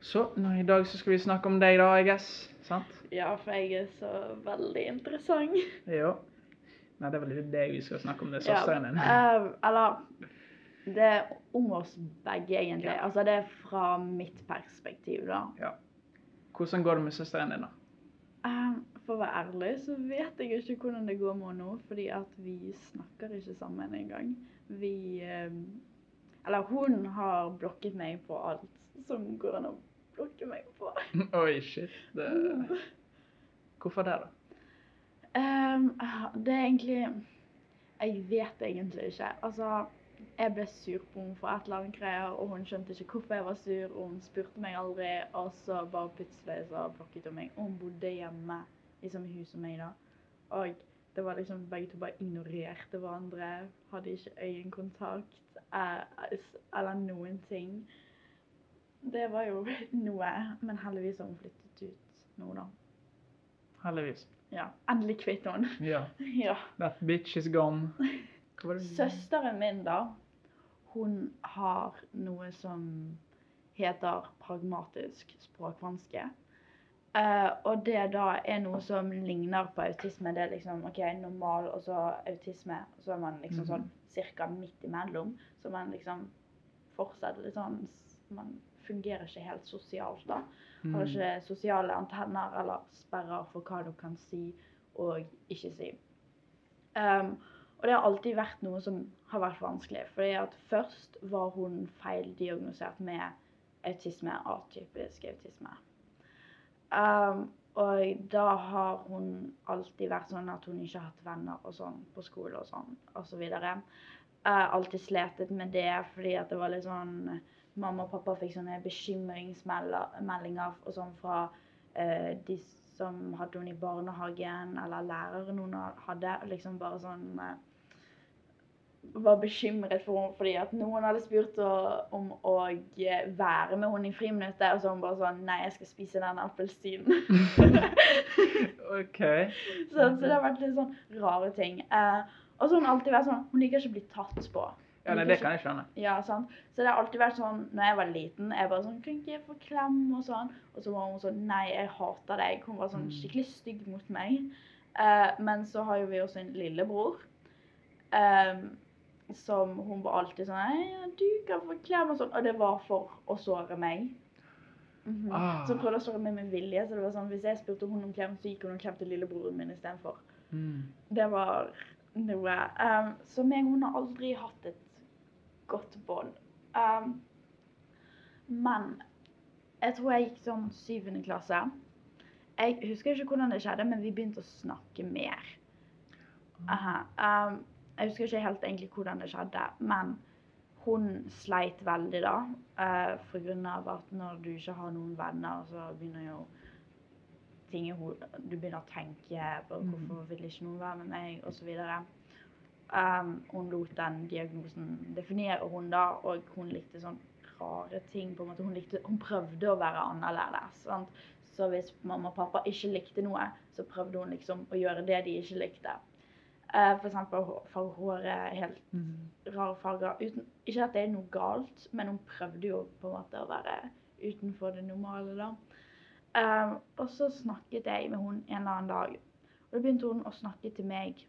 Så nå i dag så skal vi snakke om deg, da, I guess. Sant? Ja, for jeg er så veldig interessant. Jo. Nei, det er vel deg vi skal snakke om, det er søsteren din. eh, eller Det er om oss begge, egentlig. Ja. Altså, det er fra mitt perspektiv, da. Ja. Hvordan går det med søsteren din, da? Eh, for å være ærlig så vet jeg ikke hvordan det går med henne nå, fordi at vi snakker ikke sammen engang. Vi eh, Eller hun har blokket meg på alt som går an å blokke meg på. Oi, shit. Det... Hvorfor det, da? Um, det er egentlig Jeg vet egentlig ikke. Altså, jeg ble sur på henne for et eller annet greier, og hun skjønte ikke hvorfor jeg var sur, og hun spurte meg aldri, og så bare plutselig så blokket hun meg. Og hun bodde hjemme i samme hus som meg, da. Og det var liksom begge to bare ignorerte hverandre, hadde ikke øyekontakt eh, eller noen ting. Det var jo noe, men heldigvis har hun flyttet ut nå, da. Heldigvis. Ja, endelig kvitt henne. Ja. Ja. That bitch is gone. Søsteren min, da, hun har noe som heter pragmatisk språkvanske. Eh, og det da er noe som ligner på autisme. Det er liksom ok, normal og så autisme. Og så er man liksom mm. sånn cirka midt imellom. Så man liksom fortsetter litt sånn Man fungerer ikke helt sosialt, da. Har Mm. ikke sosiale antenner eller sperrer for hva du kan si og ikke si. Um, og det har alltid vært noe som har vært vanskelig. fordi at først var hun feildiagnosert med autisme, atypisk autisme. Um, og da har hun alltid vært sånn at hun ikke har hatt venner og sånn på skole og sånn osv. Uh, alltid sletet med det fordi at det var litt sånn Mamma og pappa fikk sånne bekymringsmeldinger og sånn fra uh, de som hadde henne i barnehagen, eller læreren hun hadde. Liksom bare sånn eh, Var bekymret for henne fordi at noen hadde spurt om å eh, være med henne i friminuttet, og så hun bare sånn Nei, jeg skal spise den appelsinen. OK. så, så det har vært litt sånn rare ting. Eh, og så har hun alltid vært sånn Hun liker ikke å bli tatt på. Ja, nei, det kan jeg skjønne. Ja, sant. Så det har alltid vært sånn når jeg var liten Jeg bare sånn Kan ikke jeg få klem? Og sånn. Og så var hun sånn Nei, jeg hater deg. Hun var sånn Mm. skikkelig stygg mot meg. Eh, men så har jo vi også en lillebror. eh, som hun var alltid sånn Nei, ja, du kan få klem og sånn. Og det var for å såre meg. Mhm. Ah. Så hun prøvde å såre meg med vilje. Så det var sånn, hvis jeg spurte hun om klem, så gikk hun og klemte lillebroren min istedenfor. Mm. Det var noe. Um, så meg og hun har aldri hatt et godt bånd. Um, men jeg tror jeg gikk sånn syvende klasse. Jeg husker ikke hvordan det skjedde, men vi begynte å snakke mer. Aha. Um, jeg husker ikke helt egentlig hvordan det skjedde, men hun sleit veldig da. Uh, for grunn av at når du ikke har noen venner, så begynner jo ting i hodet Du begynner å tenke på Mm. hvorfor vil ikke noen være med meg, osv. Um, hun lot den diagnosen definere hun da, og hun likte sånn rare ting. på en måte. Hun, likte, hun prøvde å være annerledes. Sant? Så hvis mamma og pappa ikke likte noe, så prøvde hun liksom å gjøre det de ikke likte. Uh, for eksempel farge håret helt Mm. rare farger. Uten, ikke at det er noe galt, men hun prøvde jo på en måte å være utenfor det normale, da. Um, og så snakket jeg med hun en eller annen dag. Og da begynte hun å snakke til meg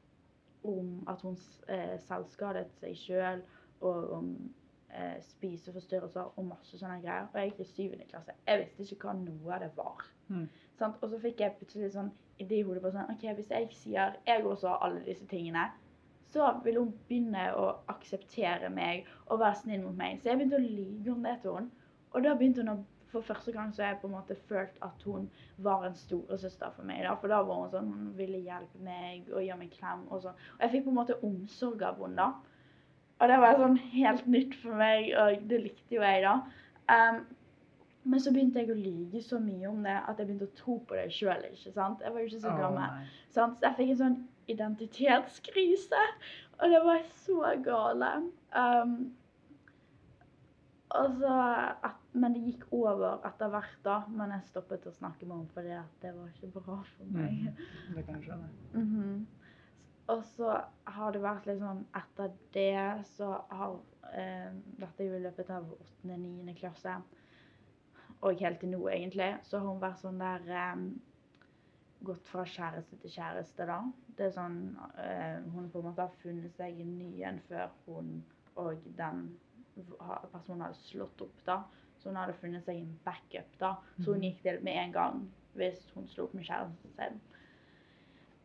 om at hun eh, selvskadet seg sjøl, og om eh, spiseforstyrrelser og masse sånne greier. Og jeg gikk i syvende klasse. Jeg visste ikke hva noe av det var. Mm. Sant? Og så fikk jeg plutselig sånn idé i hodet på sånn OK, hvis jeg sier jeg også har alle disse tingene, så vil hun begynne å akseptere meg og være snill mot meg. Så jeg begynte å lyve om det til henne. Og da begynte hun å For første gang så har jeg på en måte følt at hun var en storesøster for meg. Da. For da var hun sånn Hun ville hjelpe meg og gi meg klem og sånn. Og jeg fikk på en måte omsorg av henne da. Og det var sånn helt nytt for meg, og det likte jo jeg, da. Um, men så begynte jeg å lyge så mye om det at jeg begynte å tro på det sjøl. Jeg var jo ikke så gammel. Sant? Så jeg fikk en sånn identitetskrise. Og det var så gale. Um, så at, men det gikk over etter hvert, da. Men jeg stoppet å snakke med henne fordi det var ikke bra for meg. Mm. Det kan jeg skjønne. Mhm. Og så har det vært litt sånn Etter det så har eh, Dette er jo i løpet av 8.-9. klasse. Og helt til nå, egentlig, så har hun vært sånn der um, Gått fra kjæreste til kjæreste, da. Det er sånn uh, Hun på en måte har funnet seg en ny en før hun og den personen hadde slått opp, da. Så hun hadde funnet seg en backup, da. Så hun Mhm. gikk til med en gang hvis hun slo opp med kjæresten sin.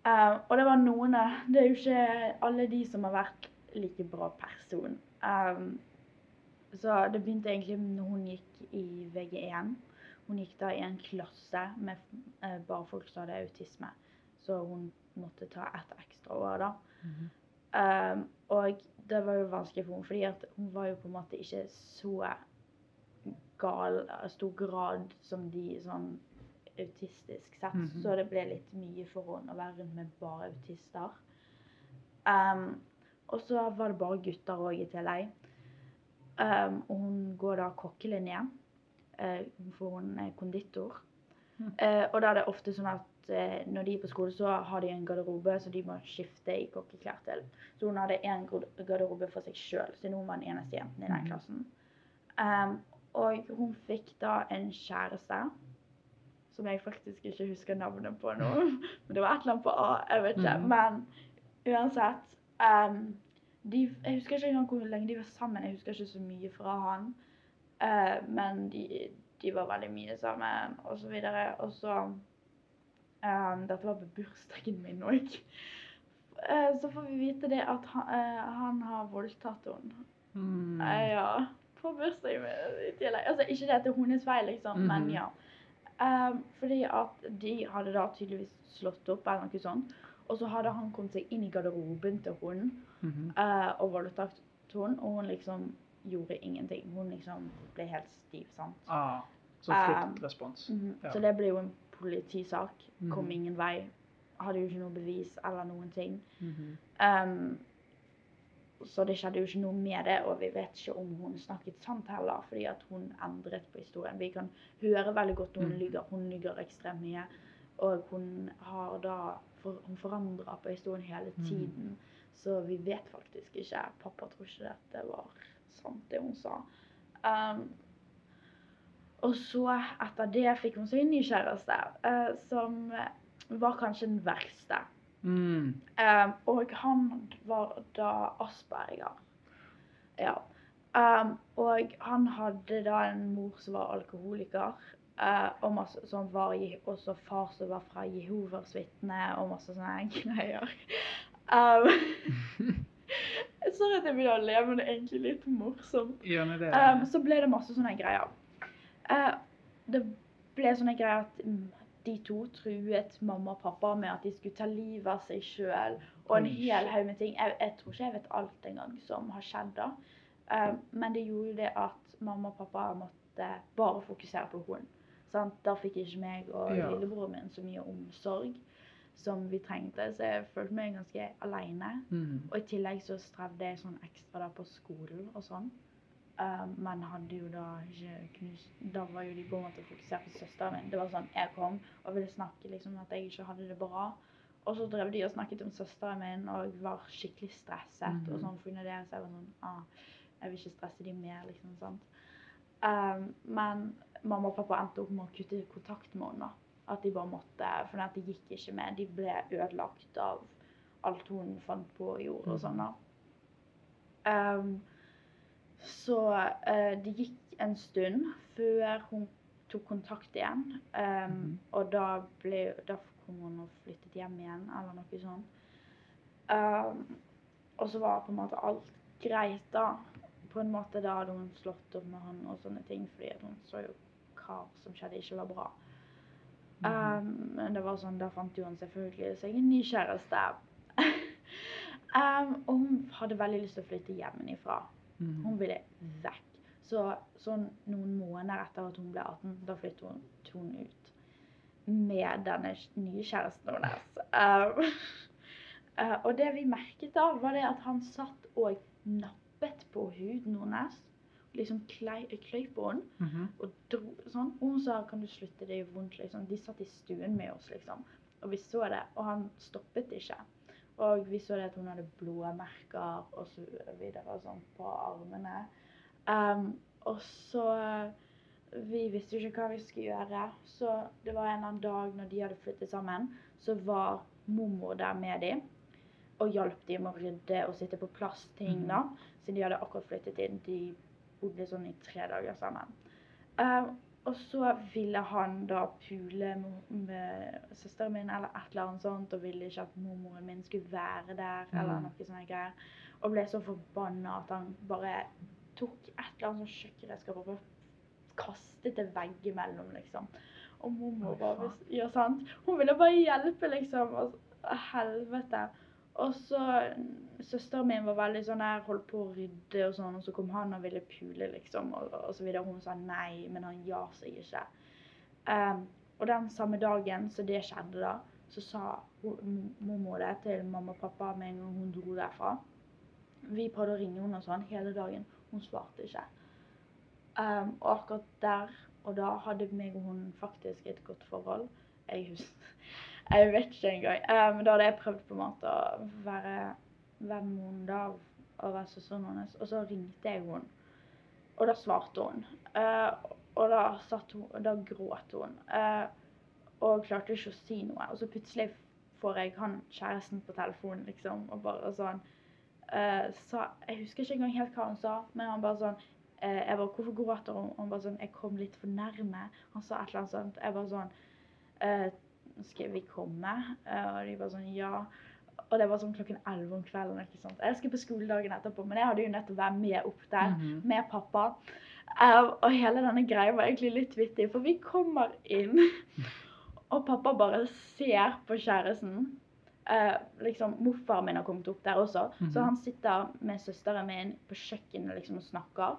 Uh, og det var noen Det er jo ikke alle de som har vært like bra person. Um, så det begynte egentlig når hun gikk i VG1. Hun gikk da i en klasse med eh, bare folk som hadde autisme. Så hun måtte ta ett ekstra år, da. Mhm. Um, og det var jo vanskelig for henne, fordi at hun var jo på en måte ikke så gal i stor grad som de sånn autistisk sett. Mhm. Så det ble litt mye for henne å være rundt med bare autister. Um, og så var det bare gutter òg i tillegg. Um, og hun går da kokkelinjen. eh, for hun er konditor. Mhm. Eh, og da er det ofte sånn at eh, når de er på skole, så har de en garderobe så de må skifte i kokkeklær til. Så hun hadde én garderobe for seg sjøl, siden hun var den eneste jenten i den Mhm. klassen. Um, og hun fikk da en kjæreste som jeg faktisk ikke husker navnet på nå. Men det var et eller annet på A, jeg vet ikke. Men uansett um, de, Jeg husker ikke engang hvor lenge de var sammen. Jeg husker ikke så mye fra han. Eh, men de, de var veldig mye sammen, og så videre. Og så eh, Dette var på bursdagen min òg. så får vi vite det at han, eh, han har voldtatt henne. Mm. Eh, ja. På bursdagen min i tillegg. Altså, ikke det at det er hennes feil, liksom, men Mhm. ja. Um, fordi at de hadde da tydeligvis slått opp eller noe sånt. Og så hadde han kommet seg inn i garderoben til hun Mhm. eh, og voldtatt hun, og hun liksom gjorde ingenting. Hun liksom ble helt stiv, sant. Ah, så Um, fryktrespons. Mhm. Ja. Så det ble jo en politisak. Kom mm. ingen vei. Hadde jo ikke noe bevis eller noen ting. Mhm. Um, så det skjedde jo ikke noe med det, og vi vet ikke om hun snakket sant heller, fordi at hun endret på historien. Vi kan høre veldig godt når hun Mhm. lyver. Hun lyver ekstremt mye, og hun har da for, Hun forandrer på historien hele Mhm. tiden, så vi vet faktisk ikke. Pappa tror ikke dette var sant, det hun sa. Um, og så, etter det, fikk hun seg en ny kjæreste, uh, som var kanskje den verste. Mm. Um, og han var da asperger. Ja. Um, og han hadde da en mor som var alkoholiker, uh, og masse, som var også far som var fra Jehovas vitne, og masse sånne greier. Um, Sorry at jeg begynner å le, men det er egentlig litt morsomt. Gjør det. Um, så ble det masse sånne greier. Uh, det ble sånne greier at de to truet mamma og pappa med at de skulle ta livet av seg sjøl. Og en hel haug med ting. Jeg, jeg tror ikke jeg vet alt engang som har skjedd da. Um, men det gjorde det at mamma og pappa måtte bare fokusere på henne. Da fikk ikke meg og Ja. lillebroren min så mye omsorg som vi trengte, så jeg følte meg ganske aleine. Mm. Og i tillegg så strevde jeg sånn ekstra da på skolen og sånn. Um, men hadde jo da ikke knust Da var jo de på en måte fokusert på søsteren min. Det var sånn, Jeg kom og ville snakke liksom at jeg ikke hadde det bra. Og så drev de og snakket om søsteren min og var skikkelig stresset. Mm. Og sånn for det så jeg var sånn ah, Jeg vil ikke stresse de mer, liksom. sant? Um, men mamma og pappa endte opp med å kutte kontakt med henne. da. At de bare måtte, for det gikk ikke med. De ble ødelagt av alt hun fant på og gjorde og sånn. da. Um, så uh, det gikk en stund før hun tok kontakt igjen. Um. Og da, ble, da kom hun og flyttet hjem igjen, eller noe sånt. Um, og så var på en måte alt greit, da. På en måte da hadde hun slått opp med han og sånne ting, fordi hun så jo hva som skjedde, ikke var bra. Mhm. Um, men det var sånn, da fant jo hun selvfølgelig seg en ny kjæreste. um, og hun hadde veldig lyst til å flytte hjemmefra. Mm. Hun ville vekk. Så sånn noen måneder etter at hun ble 18, da flyttet hun, hun ut med denne nye kjæresten hennes. Um, uh, og det vi merket da, var det at han satt og nappet på huden hennes. Liksom klei, kløy på henne Mhm. og dro sånn. Og hun sa 'kan du slutte, det gjør vondt', liksom. De satt i stuen med oss, liksom. Og vi så det, og han stoppet ikke. Og vi så det at hun hadde blåmerker og så videre og sånn på armene. Um, og så vi visste jo ikke hva vi skulle gjøre. Så det var en eller annen dag når de hadde flyttet sammen, så var mormor der med dem. Og hjalp dem med å rydde og sitte på plass ting, Mhm. da. Siden de hadde akkurat flyttet inn. De bodde sånn i tre dager sammen. Eh, og så ville han da pule med, søsteren min eller et eller annet sånt, og ville ikke at mormoren min skulle være der, eller Mhm. noe sånne greier. Og ble så forbanna at han bare tok et eller annet sånt kjøkkenredskap og bare kastet det veggimellom, liksom. Og mormor bare. Ja, sant. Hun ville bare hjelpe, liksom. Og, helvete. Og så Søsteren min var veldig sånn der, holdt på å rydde og sånn, og så kom han og ville pule, liksom, og, og så videre. Hun sa nei, men han ja seg ikke. Um, og den samme dagen så det skjedde, da, så sa mormor det til mamma og pappa med en gang hun dro derfra. Vi prøvde å ringe henne og sånn hele dagen. Hun svarte ikke. Um, og akkurat der og da hadde meg og hun faktisk et godt forhold. Jeg husker Jeg vet ikke engang. Um, da hadde jeg prøvd på en måte å være venn med henne da, og være søsteren hennes. Og så ringte jeg henne, og da svarte hun. Uh, og da, hun, da gråt hun. Uh, og klarte ikke å si noe. Og så plutselig får jeg han kjæresten på telefonen, liksom, og bare sånn uh, sa, Jeg husker ikke engang helt hva han sa, men han bare sånn eh, Jeg bare 'Hvorfor gråter hun?' Han bare sånn 'Jeg kom litt for nærme'. Han sa et eller annet sånt. Jeg bare sånn eh, 'Skal vi komme?' Eh, og de bare sånn 'Ja'. Og det var sånn klokken 11 om kvelden. ikke sant? Jeg skulle på skoledagen etterpå, men jeg hadde jo nødt til å være med opp der Mhm. med pappa. Eh, og hele denne greia var egentlig litt vittig, for vi kommer inn, og pappa bare ser på kjæresten. Uh, liksom, Morfaren min har kommet opp der også, så Mhm. han sitter med søsteren min på kjøkkenet liksom, og snakker.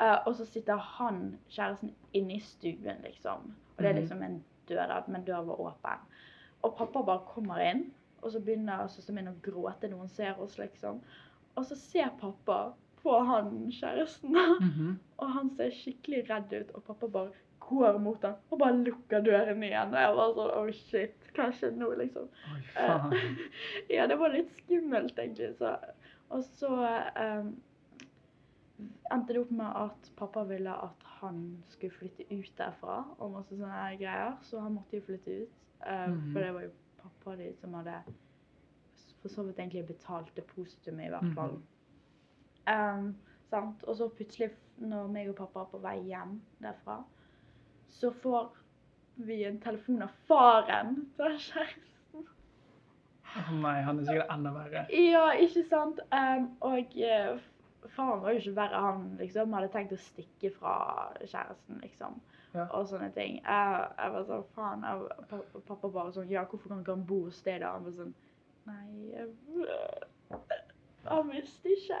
Uh, og så sitter han, kjæresten, inne i stuen, liksom. Og det er Mhm. liksom en dør redd, men døren var åpen. Og pappa bare kommer inn, og så begynner søsteren min å gråte når hun ser oss, liksom. Og så ser pappa på han kjæresten, Mhm. og han ser skikkelig redd ut, og pappa bare går mot han og bare lukker døren igjen. Og jeg var sånn Oh shit, hva skjedde nå, liksom? Oi, faen. ja, det var litt skummelt, egentlig. Så. Og så um, endte det opp med at pappa ville at han skulle flytte ut derfra, og masse sånne greier. Så han måtte jo flytte ut. eh, Mhm. For det var jo pappa de som hadde for så vidt egentlig betalt depositumet, i hvert fall. Um, sant? Og så plutselig, når meg og pappa er på vei hjem derfra, så får vi en telefon av faren til kjæresten. Å nei, han er sikkert enda verre. Ja, ikke sant? Um, og eh, faren var jo ikke verre, han liksom hadde tenkt å stikke fra kjæresten, liksom. Ja. Og sånne ting. Jeg, jeg var sånn, faen, jeg, pappa bare sånn, ja, hvorfor kan ikke han bo hos deg da? Han var sånn, nei, jeg, han visste ikke.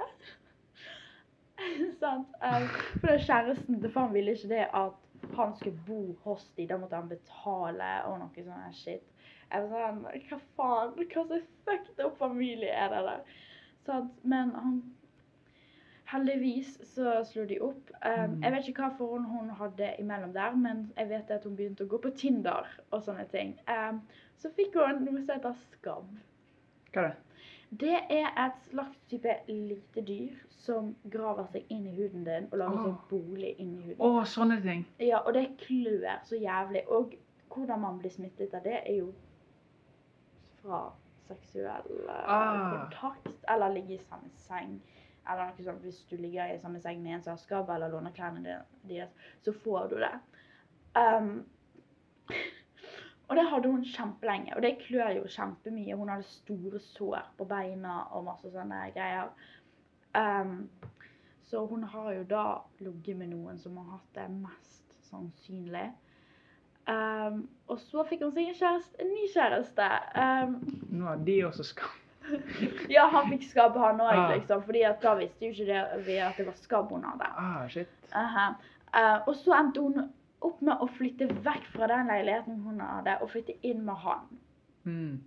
sant? Um, for det kjæresten til faren ville ikke det at han skulle bo hos dem. da måtte han betale og noe sånn shit. Jeg var sånn, hva faen, hva slags fucked up familie er det der? Sant? Men han, heldigvis så slo de opp. Um. Jeg vet ikke hva forhold hun hadde imellom der, men jeg vet at hun begynte å gå på Tinder og sånne ting. Um, så fikk hun noe som heter skabb. Hva er det? Det er et slags type lite dyr som graver seg inn i huden din og lager seg Åh. bolig inn i huden. Å, sånne ting. Ja, og det klør så jævlig. Og hvordan man blir smittet av det, er jo fra seksuell eh, Ah. kontakt, eller ligge i samme seng. Eller noe sånt. Hvis du ligger i samme seng med en skabb, eller låner klærne deres, så får du det. Um, og det hadde hun kjempelenge, og det klør jo kjempemye. Hun hadde store sår på beina og masse sånne greier. Um, så hun har jo da ligget med noen som har hatt det mest sannsynlig. Um, og så fikk hun seg en, kjæreste, en ny kjæreste. Um, Nå har de også skam. ja, han fikk skabb, han òg, Ah. liksom. fordi at da visste jo ikke det, vi at det var skabb hun hadde. Ah, shit. Uh -huh. uh, og så endte hun opp med å flytte vekk fra den leiligheten hun hadde, og flytte inn med han. Mm.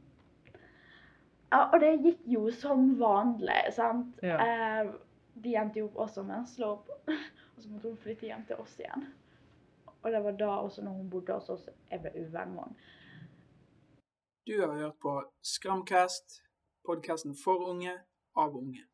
Ja, og det gikk jo som vanlig, sant. Ja. Eh, de endte jo opp også med å slå opp, og så måtte hun flytte hjem til oss igjen. Og det var da også når hun bodde hos oss, jeg ble uvenn med henne. Du har hørt på Skramcast, podkasten for unge, av unge.